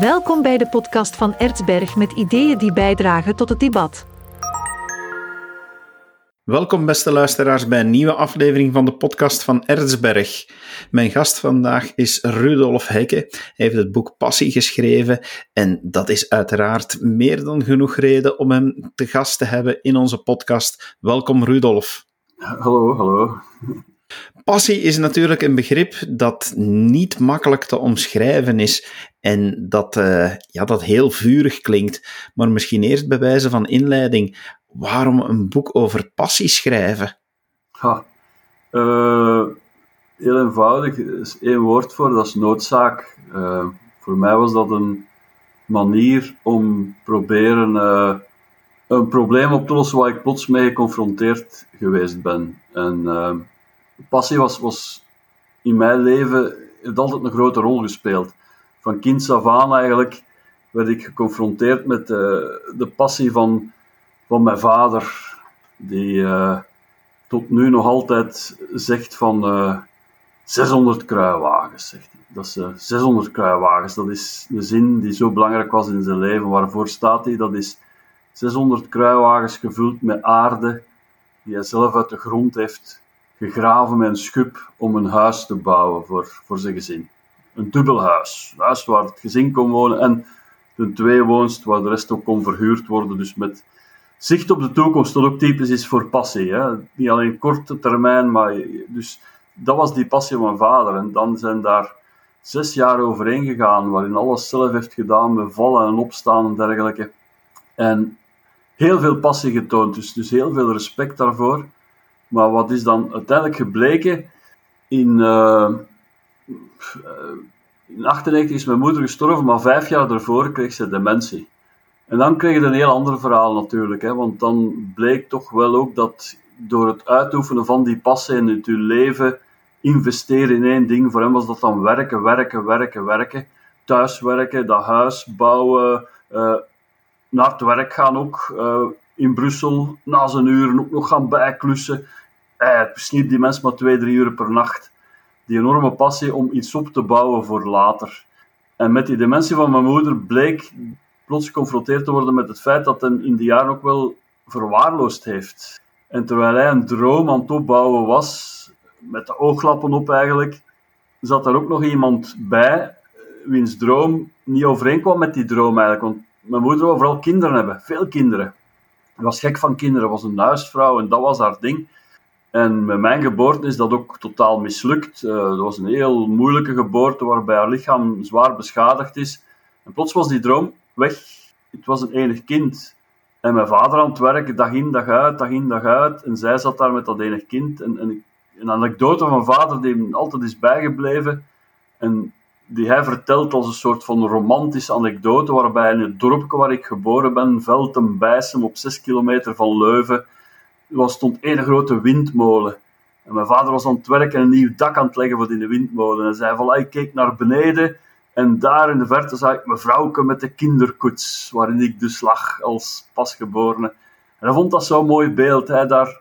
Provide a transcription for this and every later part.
Welkom bij de podcast van Ertsberg met ideeën die bijdragen tot het debat. Welkom, beste luisteraars, bij een nieuwe aflevering van de podcast van Erzberg. Mijn gast vandaag is Rudolf Hekke. Hij heeft het boek Passie geschreven en dat is uiteraard meer dan genoeg reden om hem te gast te hebben in onze podcast. Welkom, Rudolf. Hallo, hallo. Passie is natuurlijk een begrip dat niet makkelijk te omschrijven is en dat, uh, ja, dat heel vurig klinkt. Maar misschien eerst bij wijze van inleiding, waarom een boek over passie schrijven? Uh, heel eenvoudig, is één woord voor, dat is noodzaak. Uh, voor mij was dat een manier om proberen een probleem op te lossen waar ik plots mee geconfronteerd geweest ben. En passie was, was in mijn leven heeft altijd een grote rol gespeeld. Van kinds af aan eigenlijk werd ik geconfronteerd met de, passie van van mijn vader, die uh, tot nu nog altijd zegt van uh, eh, 600 kruiwagens, zegt hij. Dat is uh, eh, 600 kruiwagens, dat is een zin die zo belangrijk was in zijn leven. Waarvoor staat hij? Dat is 600 kruiwagens gevuld met aarde, die hij zelf uit de grond heeft gegraven met een schub om een huis te bouwen voor, voor zijn gezin. Een dubbel huis. Een huis waar het gezin kon wonen en de twee woonst waar de rest ook kon verhuurd worden. Dus met zicht op de toekomst, dat ook typisch is voor passie. Hè? Niet alleen korte termijn, maar dus dat was die passie van mijn vader. En dan zijn daar zes jaar overheen gegaan, waarin alles zelf heeft gedaan, met vallen en opstaan en dergelijke. En heel veel passie getoond, dus, dus heel veel respect daarvoor. Maar wat is dan uiteindelijk gebleken? In, uh, in 98 is mijn moeder gestorven, maar vijf jaar daarvoor kreeg ze dementie. En dan kreeg je een heel ander verhaal natuurlijk, hè, want dan bleek toch wel ook dat door het uitoefenen van die passen in het leven investeren in één ding, voor hem was dat dan werken, werken, werken, werken, thuiswerken, dat huis bouwen, uh, naar het werk gaan ook, uh, in Brussel, na zijn uren ook nog gaan bijklussen. Hij sliep die mens maar twee, drie uur per nacht. Die enorme passie om iets op te bouwen voor later. En met die dementie van mijn moeder bleek plots geconfronteerd te worden met het feit dat hij in die jaren ook wel verwaarloosd heeft. En terwijl hij een droom aan het opbouwen was, met de ooglappen op eigenlijk, zat er ook nog iemand bij wiens droom niet overeenkwam met die droom eigenlijk. Want mijn moeder wou vooral kinderen hebben, veel kinderen. Hij was gek van kinderen, was een huisvrouw en dat was haar ding. En met mijn geboorte is dat ook totaal mislukt. Uh, dat was een heel moeilijke geboorte waarbij haar lichaam zwaar beschadigd is. En plots was die droom weg. Het was een enig kind. En mijn vader aan het werken, dag in, dag uit, dag in, dag uit. En zij zat daar met dat enig kind. En, en een anekdote van vader die hem altijd is bijgebleven. En die hij vertelt als een soort van romantische anekdote, waarbij in het dorpje waar ik geboren ben, Velten Bijsem, op 6 kilometer van Leuven, was, stond één grote windmolen. En mijn vader was aan het werken en een nieuw dak aan het leggen voor die windmolen. En zei van, ik keek naar beneden en daar in de verte zag ik mevrouwke met de kinderkoets, waarin ik dus lag als pasgeborene. En hij vond dat zo'n mooi beeld, hij daar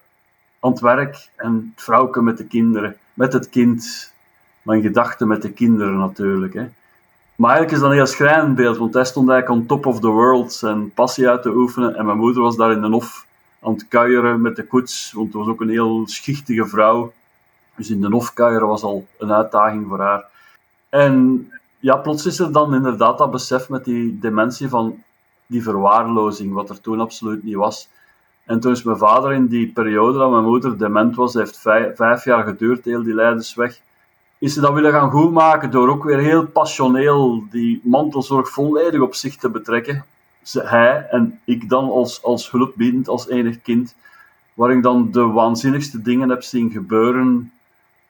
aan het werk en het vrouwke met de kinderen, met het kind. Mijn gedachten met de kinderen natuurlijk. Hè. Maar eigenlijk is dat een heel schrijnend beeld, want hij stond eigenlijk on top of the world zijn passie uit te oefenen. En mijn moeder was daar in de hof aan het kuieren met de koets, want het was ook een heel schichtige vrouw. Dus in de hof kuieren was al een uitdaging voor haar. En ja, plots is er dan inderdaad dat besef met die dementie van die verwaarlozing, wat er toen absoluut niet was. En toen is mijn vader in die periode dat mijn moeder dement was, heeft vijf, jaar geduurd, heel die lijdensweg, is ze dat willen gaan goedmaken door ook weer heel passioneel die mantelzorg volledig op zich te betrekken. Hij en ik dan als, als hulpbiedend, als enig kind, waar ik dan de waanzinnigste dingen heb zien gebeuren,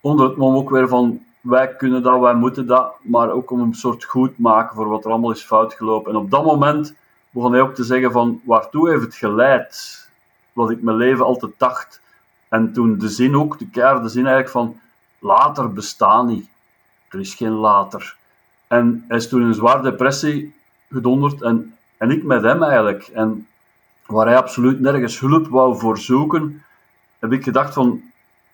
onder het mom ook weer van wij kunnen dat, wij moeten dat, maar ook om een soort goed maken voor wat er allemaal is fout gelopen. En op dat moment begon hij ook te zeggen van, waartoe heeft het geleid? Wat ik mijn leven altijd dacht. En toen de zin ook, de keiharde zin eigenlijk van, later bestaat niet. Er is geen later. En hij is toen in een zware depressie gedonderd en, en ik met hem eigenlijk. En waar hij absoluut nergens hulp wou voor zoeken, heb ik gedacht van,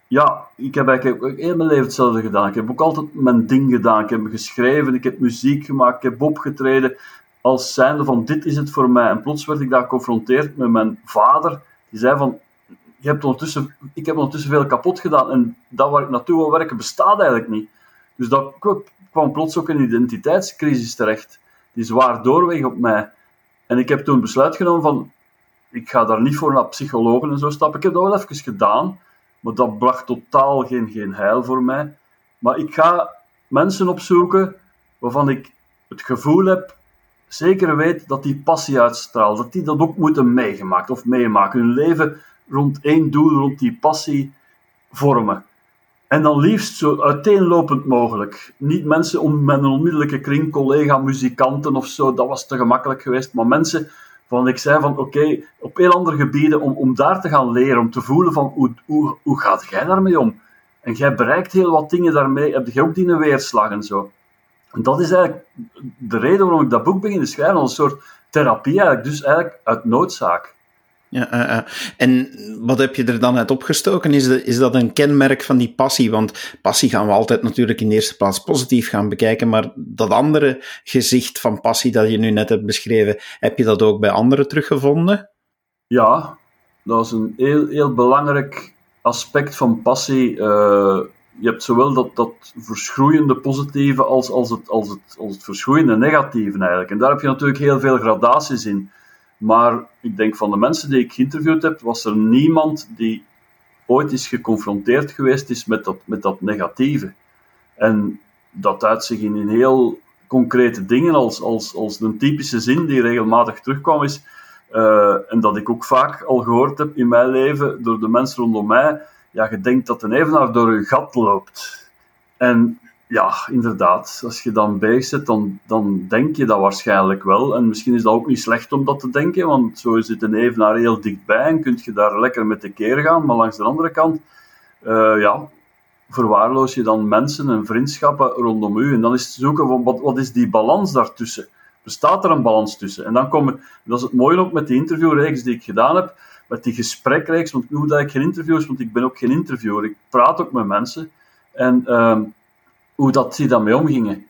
ja, ik heb eigenlijk ook heel mijn leven hetzelfde gedaan. Ik heb ook altijd mijn ding gedaan. Ik heb geschreven, ik heb muziek gemaakt, ik heb opgetreden als zijnde van dit is het voor mij. En plots werd ik daar geconfronteerd met mijn vader. Die zei van, je hebt ondertussen, ik heb ondertussen veel kapot gedaan en dat waar ik naartoe wil werken bestaat eigenlijk niet. Dus dat kwam plots ook een identiteitscrisis terecht, die zwaar doorweeg op mij. En ik heb toen besluit genomen van, ik ga daar niet voor naar psychologen en zo stappen. Ik heb dat wel even gedaan, maar dat bracht totaal geen, geen heil voor mij. Maar ik ga mensen opzoeken waarvan ik het gevoel heb, zeker weet dat die passie uitstraalt, dat die dat ook moeten meegemaakt of meemaken. Hun leven rond één doel, rond die passie vormen. En dan liefst zo uiteenlopend mogelijk. Niet mensen om, een onmiddellijke kring, collega, muzikanten of zo, dat was te gemakkelijk geweest. Maar mensen van ik zei van oké, op heel andere gebieden, om, om daar te gaan leren, om te voelen van hoe, hoe, hoe gaat jij daarmee om? En jij bereikt heel wat dingen daarmee, heb je ook die weerslag en zo. En dat is eigenlijk de reden waarom ik dat boek begin te schrijven, als een soort therapie eigenlijk, dus eigenlijk uit noodzaak. Ja, uh, uh. En wat heb je er dan uit opgestoken? Is, is dat een kenmerk van die passie? Want passie gaan we altijd natuurlijk in de eerste plaats positief gaan bekijken, maar dat andere gezicht van passie dat je nu net hebt beschreven, heb je dat ook bij anderen teruggevonden? Ja, dat is een heel, heel belangrijk aspect van passie. Uh, je hebt zowel dat, dat verschroeiende positieve als, als, het, als, het, als het verschroeiende negatieve eigenlijk. En daar heb je natuurlijk heel veel gradaties in. Maar ik denk van de mensen die ik geïnterviewd heb, was er niemand die ooit is geconfronteerd geweest is met dat, met dat negatieve. En dat uit zich in, heel concrete dingen, als, als, als een typische zin die regelmatig terugkwam, is, uh, en dat ik ook vaak al gehoord heb in mijn leven door de mensen rondom mij, ja, je denkt dat een evenaar door een gat loopt. En ja, inderdaad. Als je dan bezig zit, dan, dan denk je dat waarschijnlijk wel. En misschien is dat ook niet slecht om dat te denken, want zo zit een evenaar heel dichtbij en kun je daar lekker met de keer gaan. Maar langs de andere kant, uh, ja, verwaarloos je dan mensen en vriendschappen rondom u. En dan is het zoeken van wat, wat is die balans daartussen? Bestaat er een balans tussen? En dan komen, dat is het mooie ook met die interviewreeks die ik gedaan heb, met die gesprekreeks, want ik noem dat ik geen interviews, want ik ben ook geen interviewer. Ik praat ook met mensen. En uh, hoe dat die daarmee omgingen.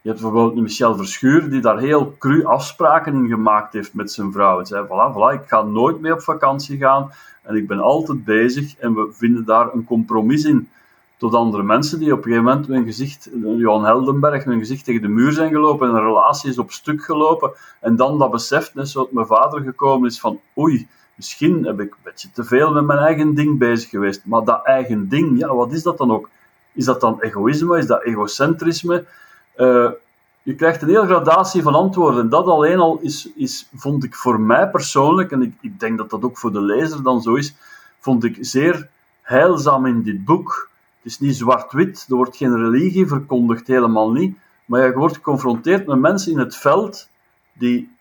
Je hebt bijvoorbeeld Michel Verschuur, die daar heel cru afspraken in gemaakt heeft met zijn vrouw. Hij zei, voilà, voilà, ik ga nooit meer op vakantie gaan en ik ben altijd bezig en we vinden daar een compromis in. Tot andere mensen die op een gegeven moment hun gezicht, Johan Heldenberg, hun gezicht tegen de muur zijn gelopen en een relatie is op stuk gelopen. En dan dat beseft, net zoals mijn vader gekomen is van, oei, misschien heb ik een beetje te veel met mijn eigen ding bezig geweest. Maar dat eigen ding, ja, wat is dat dan ook? Is dat dan egoïsme? Is dat egocentrisme? Uh, je krijgt een hele gradatie van antwoorden. Dat alleen al is, is vond ik voor mij persoonlijk, en ik, ik denk dat dat ook voor de lezer dan zo is, vond ik zeer heilzaam in dit boek. Het is niet zwart-wit, er wordt geen religie verkondigd, helemaal niet. Maar je wordt geconfronteerd met mensen in het veld die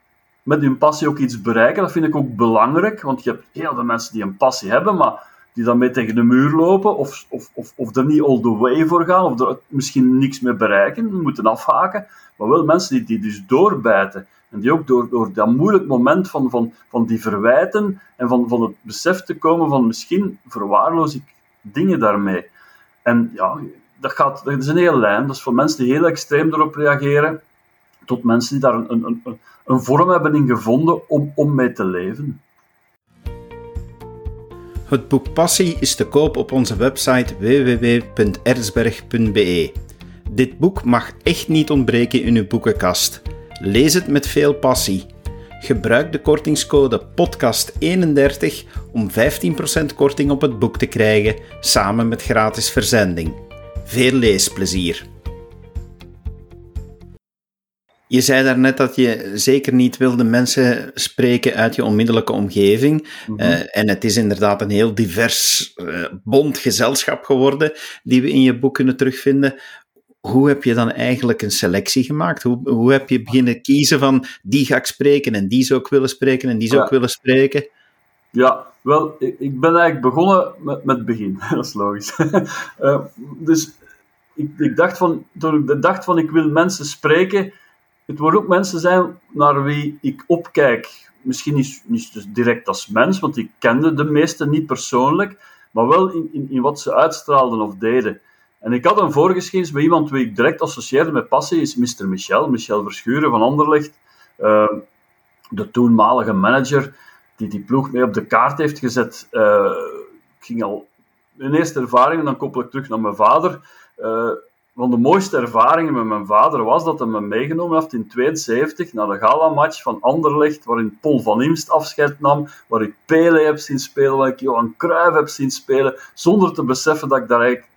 met hun passie ook iets bereiken. Dat vind ik ook belangrijk, want je hebt heel veel mensen die een passie hebben, maar die dan mee tegen de muur lopen, of, of, of, of er niet all the way voor gaan, of er misschien niks meer bereiken, moeten afhaken, maar wel mensen die, die dus doorbijten. En die ook door, door dat moeilijk moment van, van, van die verwijten en van, van het besef te komen van misschien verwaarloos ik dingen daarmee. En ja, dat, gaat, dat is een hele lijn. Dat is voor mensen die heel extreem erop reageren, tot mensen die daar een, een, een, een vorm hebben in gevonden om, om mee te leven. Het boek Passie is te koop op onze website www.erzberg.be. Dit boek mag echt niet ontbreken in uw boekenkast. Lees het met veel passie. Gebruik de kortingscode podcast31 om 15% korting op het boek te krijgen, samen met gratis verzending. Veel leesplezier! Je zei daarnet dat je zeker niet wilde mensen spreken uit je onmiddellijke omgeving. Mhm. Eh, en het is inderdaad een heel divers, uh, bond gezelschap geworden die we in je boek kunnen terugvinden. Hoe heb je dan eigenlijk een selectie gemaakt? Hoe, hoe heb je beginnen kiezen van die ga ik spreken en die zou ik willen spreken en die zou ik willen spreken? Ja, wel, ik ben eigenlijk begonnen met, met het begin. Dat is logisch. uh, dus ik, ik, dacht van, toen ik dacht van ik wil mensen spreken het worden ook mensen zijn naar wie ik opkijk. Misschien niet, niet dus direct als mens, want ik kende de meesten niet persoonlijk, maar wel in, in, in wat ze uitstraalden of deden. En ik had een voorgeschiedenis bij iemand wie ik direct associeerde met passie, is Mr. Michel, Michel Verschuren van Anderlecht. Uh, de toenmalige manager die die ploeg mee op de kaart heeft gezet. Uh, ik ging al mijn eerste ervaringen, dan koppel ik terug naar mijn vader. Uh, van de mooiste ervaringen met mijn vader was dat hij me meegenomen heeft in 72 naar de gala-match van Anderlecht, waarin Paul van Imst afscheid nam, waar ik Pele heb zien spelen, waar ik Johan Cruijff heb zien spelen, zonder te beseffen dat ik daar eigenlijk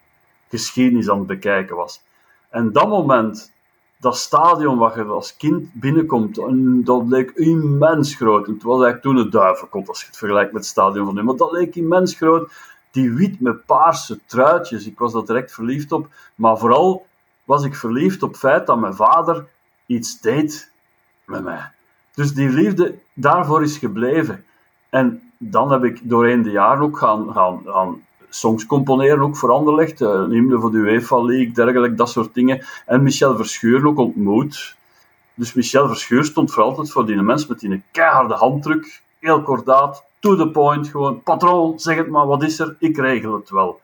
geschiedenis aan het bekijken was. En dat moment, dat stadion waar je als kind binnenkomt, en dat leek immens groot. het was eigenlijk toen het duivenkot, als je het vergelijkt met het stadion van nu, maar dat leek immens groot die wit met paarse truitjes. Ik was daar direct verliefd op. Maar vooral was ik verliefd op het feit dat mijn vader iets deed met mij. Dus die liefde daarvoor is gebleven. En dan heb ik doorheen de jaren ook gaan, gaan, gaan songs componeren, ook voor Anderlecht. Uh, hymne voor de UEFA League, dergelijk, dat soort dingen. En Michel Verschuur ook ontmoet. Dus Michel Verschuur stond voor altijd voor die mens met die keiharde handdruk, heel kordaat, to the point, gewoon, patroon, zeg het maar, wat is er? Ik regel het wel.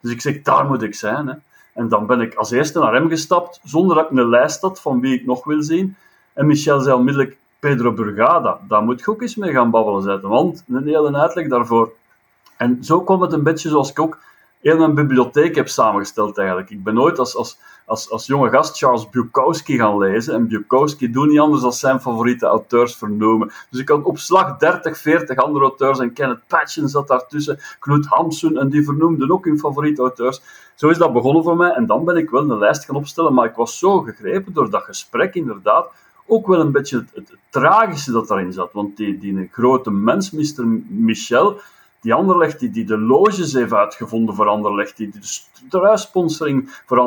Dus ik zeg, daar moet ik zijn. Hè. En dan ben ik als eerste naar hem gestapt, zonder dat ik een lijst had van wie ik nog wil zien. En Michel zei onmiddellijk, Pedro Burgada, daar moet je ook eens mee gaan babbelen zetten, want een hele uitleg daarvoor. En zo kwam het een beetje zoals ik ook heel mijn bibliotheek heb samengesteld eigenlijk. Ik ben nooit als, als, als, als jonge gast Charles Bukowski gaan lezen. En Bukowski doet niet anders dan zijn favoriete auteurs vernoemen. Dus ik had op slag 30, 40 andere auteurs. En Kenneth Patchen zat daartussen. Knut Hamsun. En die vernoemden ook hun favoriete auteurs. Zo is dat begonnen voor mij. En dan ben ik wel een lijst gaan opstellen. Maar ik was zo gegrepen door dat gesprek inderdaad. Ook wel een beetje het, tragische dat daarin zat. Want die, die grote mens, Mr. Michel die Anderlecht, die, die de loges heeft uitgevonden voor Anderlecht, die de truissponsoring voor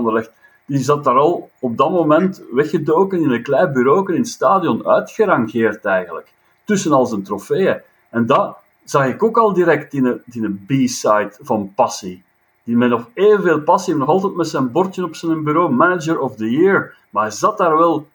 die zat daar al op dat moment weggedoken in een klein bureau in het stadion, uitgerangeerd eigenlijk, tussen al zijn trofeeën. En dat zag ik ook al direct in een, in een B-side van Passie. Die met nog evenveel passie, nog altijd met zijn bordje op zijn bureau, Manager of the Year. Maar hij zat daar wel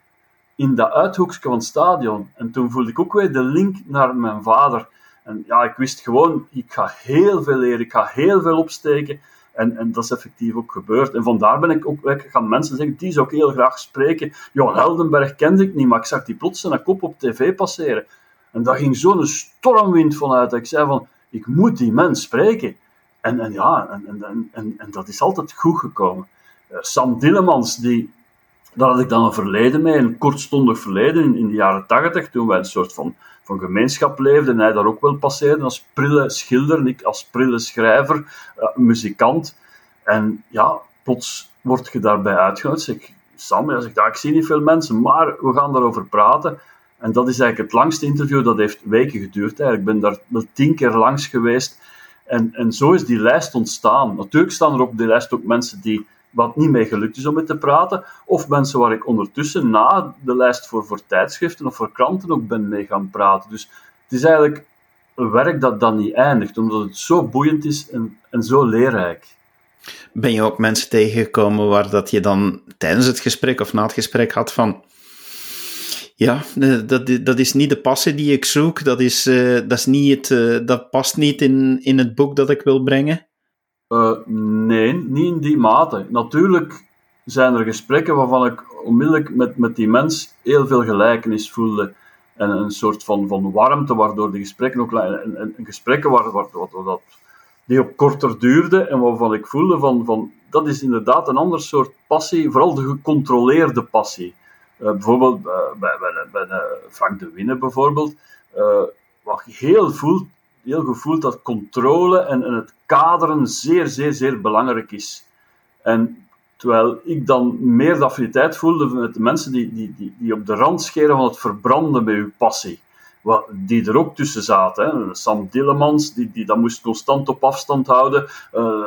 in dat uithoekje van het stadion. En toen voelde ik ook weer de link naar mijn vader. En ja, ik wist gewoon, ik ga heel veel leren, ik ga heel veel opsteken. En, en dat is effectief ook gebeurd. En vandaar ben ik ook gaan mensen zeggen, die zou ik heel graag spreken. Johan Heldenberg kende ik niet, maar ik zag die plots zijn kop op tv passeren. En daar ging zo'n stormwind vanuit. Ik zei van, ik moet die mens spreken. En, en ja, en, en, en, en dat is altijd goed gekomen. Uh, Sam Dillemans, die, daar had ik dan een verleden mee, een kortstondig verleden in, in de jaren tachtig, toen wij een soort van van gemeenschap leefde en hij daar ook wel passeerde als prille schilder en ik als prille schrijver, uh, muzikant. En ja, plots word je daarbij uitgenodigd. Zeg, Sam, ja, zeg, ik zie niet veel mensen, maar we gaan daarover praten. En dat is eigenlijk het langste interview, dat heeft weken geduurd. Eigenlijk. Ik ben daar wel tien keer langs geweest. En, en zo is die lijst ontstaan. Natuurlijk staan er op die lijst ook mensen die wat niet mee gelukt is om met te praten, of mensen waar ik ondertussen na de lijst voor, voor tijdschriften of voor kranten ook ben mee gaan praten. Dus het is eigenlijk een werk dat dan niet eindigt, omdat het zo boeiend is en, en zo leerrijk. Ben je ook mensen tegengekomen waar dat je dan tijdens het gesprek of na het gesprek had van ja, dat, dat is niet de passie die ik zoek, dat, is, uh, dat, is niet het, uh, dat past niet in, in het boek dat ik wil brengen? Uh, nee, niet in die mate. Natuurlijk zijn er gesprekken waarvan ik onmiddellijk met, met die mens heel veel gelijkenis voelde. En een soort van, van warmte, waardoor die gesprekken ook... En, en, gesprekken waar, waar, dat, die op korter duurden en waarvan ik voelde van, van... Dat is inderdaad een ander soort passie, vooral de gecontroleerde passie. Uh, bijvoorbeeld uh, bij, bij, bij Frank de Winne bijvoorbeeld, wat heel voelt heel gevoeld dat controle en, en, het kaderen zeer, zeer, zeer belangrijk is. En terwijl ik dan meer de affiniteit voelde met de mensen die, die, die, die op de rand scheren van het verbranden bij uw passie. Wat, die er ook tussen zaten. Sam Dillemans, die, die dat moest constant op afstand houden. Uh,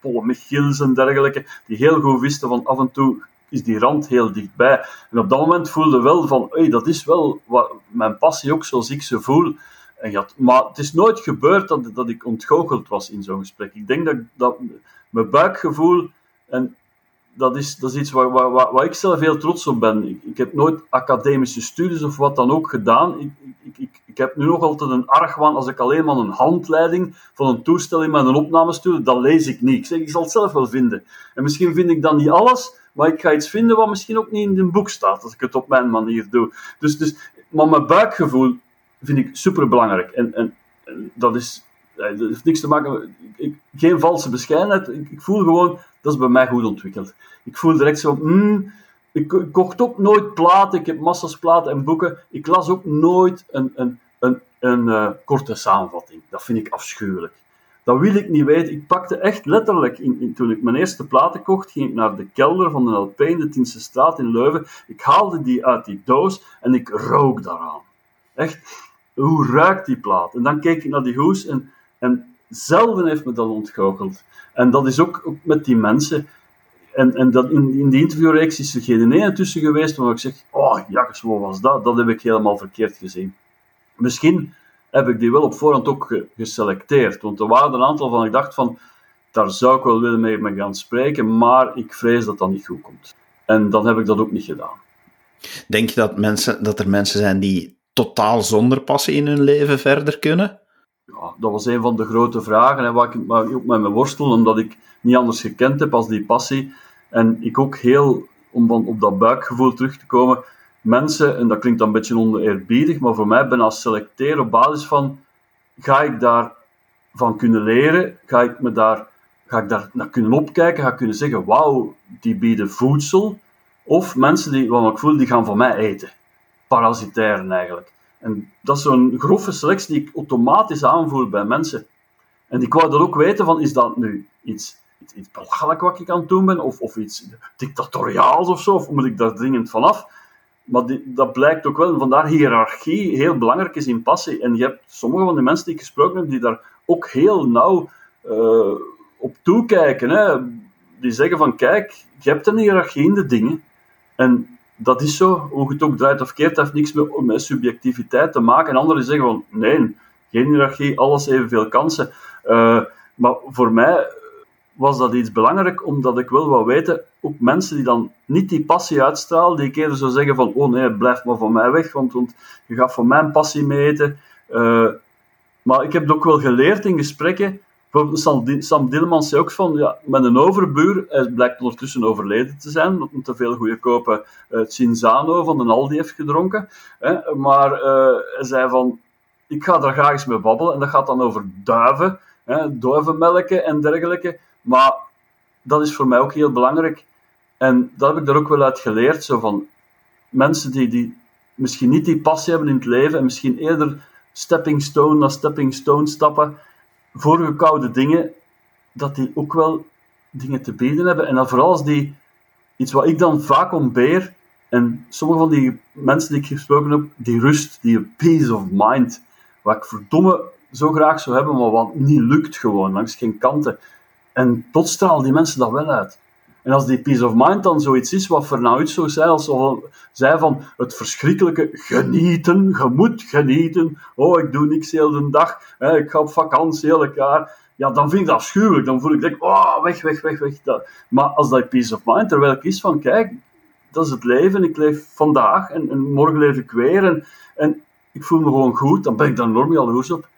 Paul Michiels en dergelijke, die heel goed wisten van af en toe is die rand heel dichtbij. En op dat moment voelde wel van, hey, dat is wel wat, mijn passie ook zoals ik ze voel. Maar het is nooit gebeurd dat, dat ik ontgoocheld was in zo'n gesprek. Ik denk dat, dat mijn buikgevoel, en dat is, dat iets waar, waar, waar, ik zelf heel trots op ben. Ik, heb nooit academische studies of wat dan ook gedaan. Ik, ik, ik, Ik heb nu nog altijd een argwaan als ik alleen maar een handleiding van een toestel in mijn opname stuur, dan lees ik niet. Ik zeg, ik zal het zelf wel vinden. En misschien vind ik dan niet alles, maar ik ga iets vinden wat misschien ook niet in een boek staat, als ik het op mijn manier doe. Dus, dus maar mijn buikgevoel vind ik super belangrijk. En, en, dat, is, dat heeft niks te maken met. geen valse bescheidenheid. Ik, ik, voel gewoon, dat is bij mij goed ontwikkeld. Ik voel direct zo, mm, ik, ik, kocht ook nooit platen. Ik heb massa's platen en boeken. Ik las ook nooit een, een, een, een uh, korte samenvatting. Dat vind ik afschuwelijk. Dat wil ik niet weten. Ik pakte echt letterlijk, in, toen ik mijn eerste platen kocht, ging ik naar de kelder van de LP in de Tienste Straat in Leuven. Ik haalde die uit die doos en ik rook daaraan. Echt, hoe ruikt die plaat? En dan keek ik naar die hoes en, en zelden heeft me dat ontgoocheld. En dat is ook, met die mensen. En, en dat in, in die interviewreeks is er geen ene tussen geweest waar ik zeg, oh jakkes, wat was dat? Dat heb ik helemaal verkeerd gezien. Misschien heb ik die wel op voorhand ook geselecteerd. Want er waren een aantal van ik dacht van, daar zou ik wel willen mee gaan spreken, maar ik vrees dat dat niet goed komt. En dan heb ik dat ook niet gedaan. Denk je dat, mensen, dat er mensen zijn die totaal zonder passie in hun leven verder kunnen? Ja, dat was een van de grote vragen, hè, waar ik ook met me worstel, omdat ik niet anders gekend heb als die passie. En ik ook heel, om van op dat buikgevoel terug te komen, mensen, en dat klinkt dan een beetje oneerbiedig, maar voor mij ben als selecteren op basis van, ga ik daar van kunnen leren? Ga ik, me daar, ga ik daar naar kunnen opkijken? Ga ik kunnen zeggen, wauw, die bieden voedsel? Of mensen die, wat ik voel, die gaan van mij eten. Parasitairen eigenlijk. En dat is zo'n grove selectie die ik automatisch aanvoel bij mensen. En ik wou dat ook weten van, is dat nu iets, iets, iets belachelijk wat ik aan het doen ben? Of, of iets dictatoriaals of zo? Of moet ik daar dringend vanaf? Maar dat blijkt ook wel, vandaar hiërarchie heel belangrijk is in passie. En je hebt sommige van die mensen die ik gesproken heb, die daar ook heel nauw uh, op toekijken. Hè. Die zeggen van, kijk, je hebt een hiërarchie in de dingen. En dat is zo, hoe het ook draait of keert, heeft niks met, met subjectiviteit te maken. En anderen zeggen van, nee, geen hiërarchie, alles evenveel kansen. Uh, maar voor mij was dat iets belangrijk, omdat ik wel wou weten, ook mensen die dan niet die passie uitstralen, die eerder zo zeggen van, oh nee, blijf maar van mij weg, want, want je gaat van mijn passie meten. Uh, maar ik heb het ook wel geleerd in gesprekken. Sam Dillemans zei ook van, ja, met een overbuur, hij blijkt ondertussen overleden te zijn, omdat hij te veel goedkope uh, Cinzano van de Aldi heeft gedronken. Hè, maar uh, hij zei van, ik ga daar graag eens mee babbelen, en dat gaat dan over duiven, hè, duivenmelken en dergelijke. Maar dat is voor mij ook heel belangrijk. En dat heb ik er ook wel uit geleerd. Zo van mensen die, die misschien niet die passie hebben in het leven en misschien eerder stepping stone na stepping stone stappen, voorgekoude dingen, dat die ook wel dingen te bieden hebben. En dan vooral als die, iets wat ik dan vaak ontbeer, en sommige van die mensen die ik gesproken heb, die rust, die peace of mind, wat ik verdomme zo graag zou hebben, maar wat niet lukt gewoon, langs geen kanten. En tot stralen die mensen dat wel uit. En als die peace of mind dan zoiets is wat vanuit zo zei, als zij van het verschrikkelijke genieten, je moet genieten, oh ik doe niks heel de dag, hè, ik ga op vakantie heel jaar, ja dan vind ik dat afschuwelijk, dan voel ik denk, oh weg, weg, weg, weg. Maar als dat peace of mind terwijl ik is van, kijk, dat is het leven, ik leef vandaag en, en morgen leef ik weer en, en ik voel me gewoon goed, dan ben ik daar enorm jaloers op.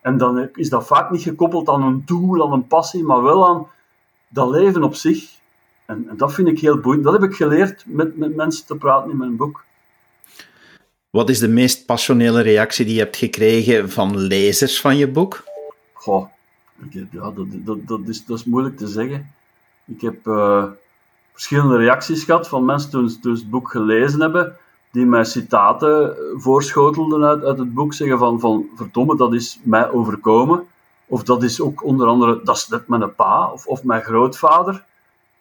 En dan is dat vaak niet gekoppeld aan een doel, aan een passie, maar wel aan dat leven op zich. En, en dat vind ik heel boeiend. Dat heb ik geleerd met, met mensen te praten in mijn boek. Wat is de meest passionele reactie die je hebt gekregen van lezers van je boek? Goh, ja, dat, dat, dat, is, dat is moeilijk te zeggen. Ik heb uh, verschillende reacties gehad van mensen toen, toen ze het boek gelezen hebben die mij citaten voorschotelden uit, uit het boek, zeggen van, van verdomme, dat is mij overkomen. Of dat is ook onder andere, dat is net mijn pa of, of mijn grootvader.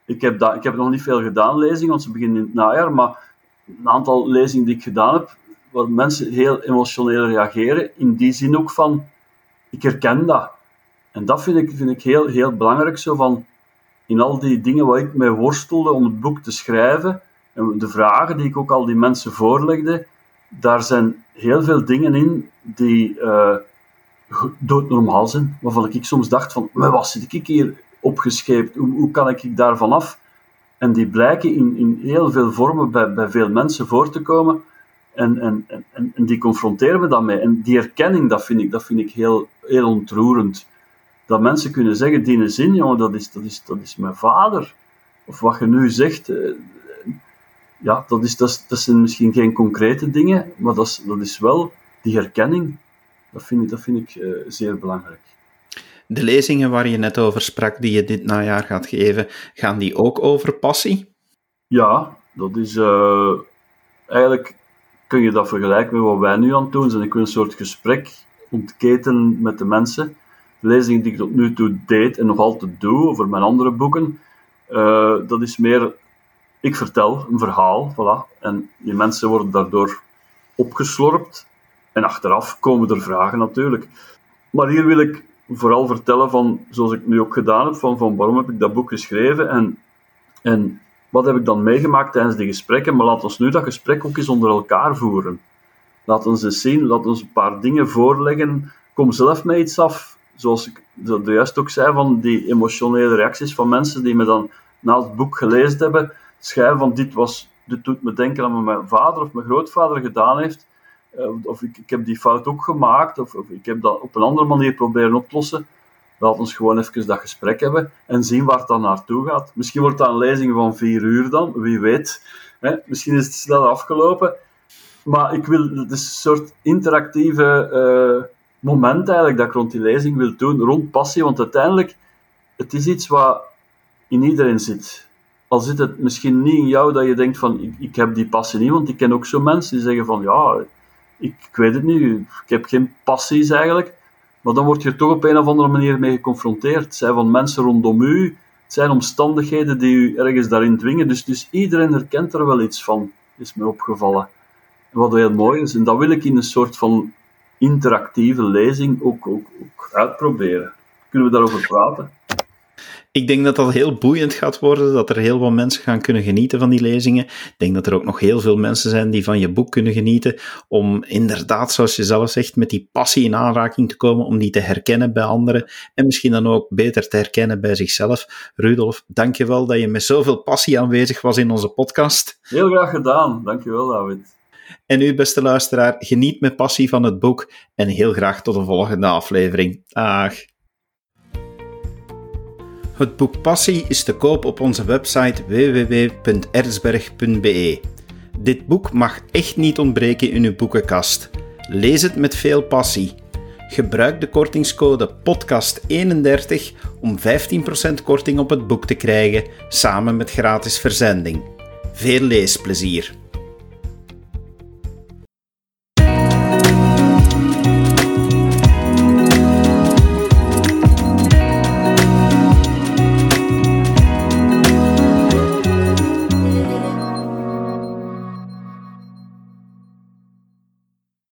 Ik heb, ik heb nog niet veel gedaan, lezingen, want ze beginnen in het najaar, maar een aantal lezingen die ik gedaan heb, waar mensen heel emotioneel reageren, in die zin ook van, ik herken dat. En dat vind ik, vind ik heel, heel belangrijk, zo van, in al die dingen waar ik mee worstelde om het boek te schrijven, en de vragen die ik ook al die mensen voorlegde, daar zijn heel veel dingen in die uh, doodnormaal zijn. Waarvan ik soms dacht van, maar wat zit ik hier opgescheept? Hoe, hoe kan ik daarvan af? En die blijken in, in heel veel vormen bij, bij veel mensen voor te komen. En, en, en, en die confronteren me daarmee. En die erkenning, dat vind ik, dat vind ik heel, heel ontroerend. Dat mensen kunnen zeggen, die zin, jongen, dat is, dat, is, dat is mijn vader. Of wat je nu zegt, eh, ja, dat, is, dat, dat zijn misschien geen concrete dingen, maar dat is, dat is wel die herkenning. Dat vind ik, dat vind ik uh, zeer belangrijk. De lezingen waar je net over sprak, die je dit najaar gaat geven, gaan die ook over passie? Ja, dat is uh, eigenlijk kun je dat vergelijken met wat wij nu aan het doen zijn. Ik wil een soort gesprek ontketen met de mensen. De lezingen die ik tot nu toe deed en nog altijd doe over mijn andere boeken, uh, dat is meer, ik vertel een verhaal, voilà, en die mensen worden daardoor opgeslorpt. En achteraf komen er vragen natuurlijk. Maar hier wil ik vooral vertellen van, zoals ik nu ook gedaan heb, van, van waarom heb ik dat boek geschreven en, en wat heb ik dan meegemaakt tijdens die gesprekken? Maar laten ons nu dat gesprek ook eens onder elkaar voeren. Laat ons eens zien, laat ons een paar dingen voorleggen. Kom zelf met iets af. Zoals ik juist ook zei, van die emotionele reacties van mensen die me dan na het boek gelezen hebben, schrijven van dit, was, dit doet me denken aan wat mijn vader of mijn grootvader gedaan heeft. Eh, of ik, ik heb die fout ook gemaakt, of, of ik heb dat op een andere manier proberen oplossen. Laat ons gewoon even dat gesprek hebben en zien waar het dan naartoe gaat. Misschien wordt dat een lezing van vier uur dan, wie weet. Hè? Misschien is het snel afgelopen. Maar ik wil, het is een soort interactieve uh, moment eigenlijk dat ik rond die lezing wil doen, rond passie. Want uiteindelijk, het is iets wat in iedereen zit. Al zit het misschien niet in jou dat je denkt van, ik, ik heb die passie niet, want ik ken ook zo mensen die zeggen van, ja, ik, weet het niet, ik heb geen passies eigenlijk. Maar dan word je er toch op een of andere manier mee geconfronteerd. Het zijn van mensen rondom u, het zijn omstandigheden die u ergens daarin dwingen. Dus, dus iedereen herkent er wel iets van, is me opgevallen. wat heel mooi is. En dat wil ik in een soort van interactieve lezing ook, ook, ook uitproberen. Kunnen we daarover praten? Ik denk dat dat heel boeiend gaat worden, dat er heel veel mensen gaan kunnen genieten van die lezingen. Ik denk dat er ook nog heel veel mensen zijn die van je boek kunnen genieten, om inderdaad, zoals je zelf zegt, met die passie in aanraking te komen, om die te herkennen bij anderen en misschien dan ook beter te herkennen bij zichzelf. Rudolf, dankjewel dat je met zoveel passie aanwezig was in onze podcast. Heel graag gedaan, dankjewel David. En u, beste luisteraar, geniet met passie van het boek en heel graag tot een volgende aflevering. Dag. Het boek Passie is te koop op onze website www.erzberg.be. Dit boek mag echt niet ontbreken in uw boekenkast. Lees het met veel passie. Gebruik de kortingscode podcast31 om 15% korting op het boek te krijgen, samen met gratis verzending. Veel leesplezier!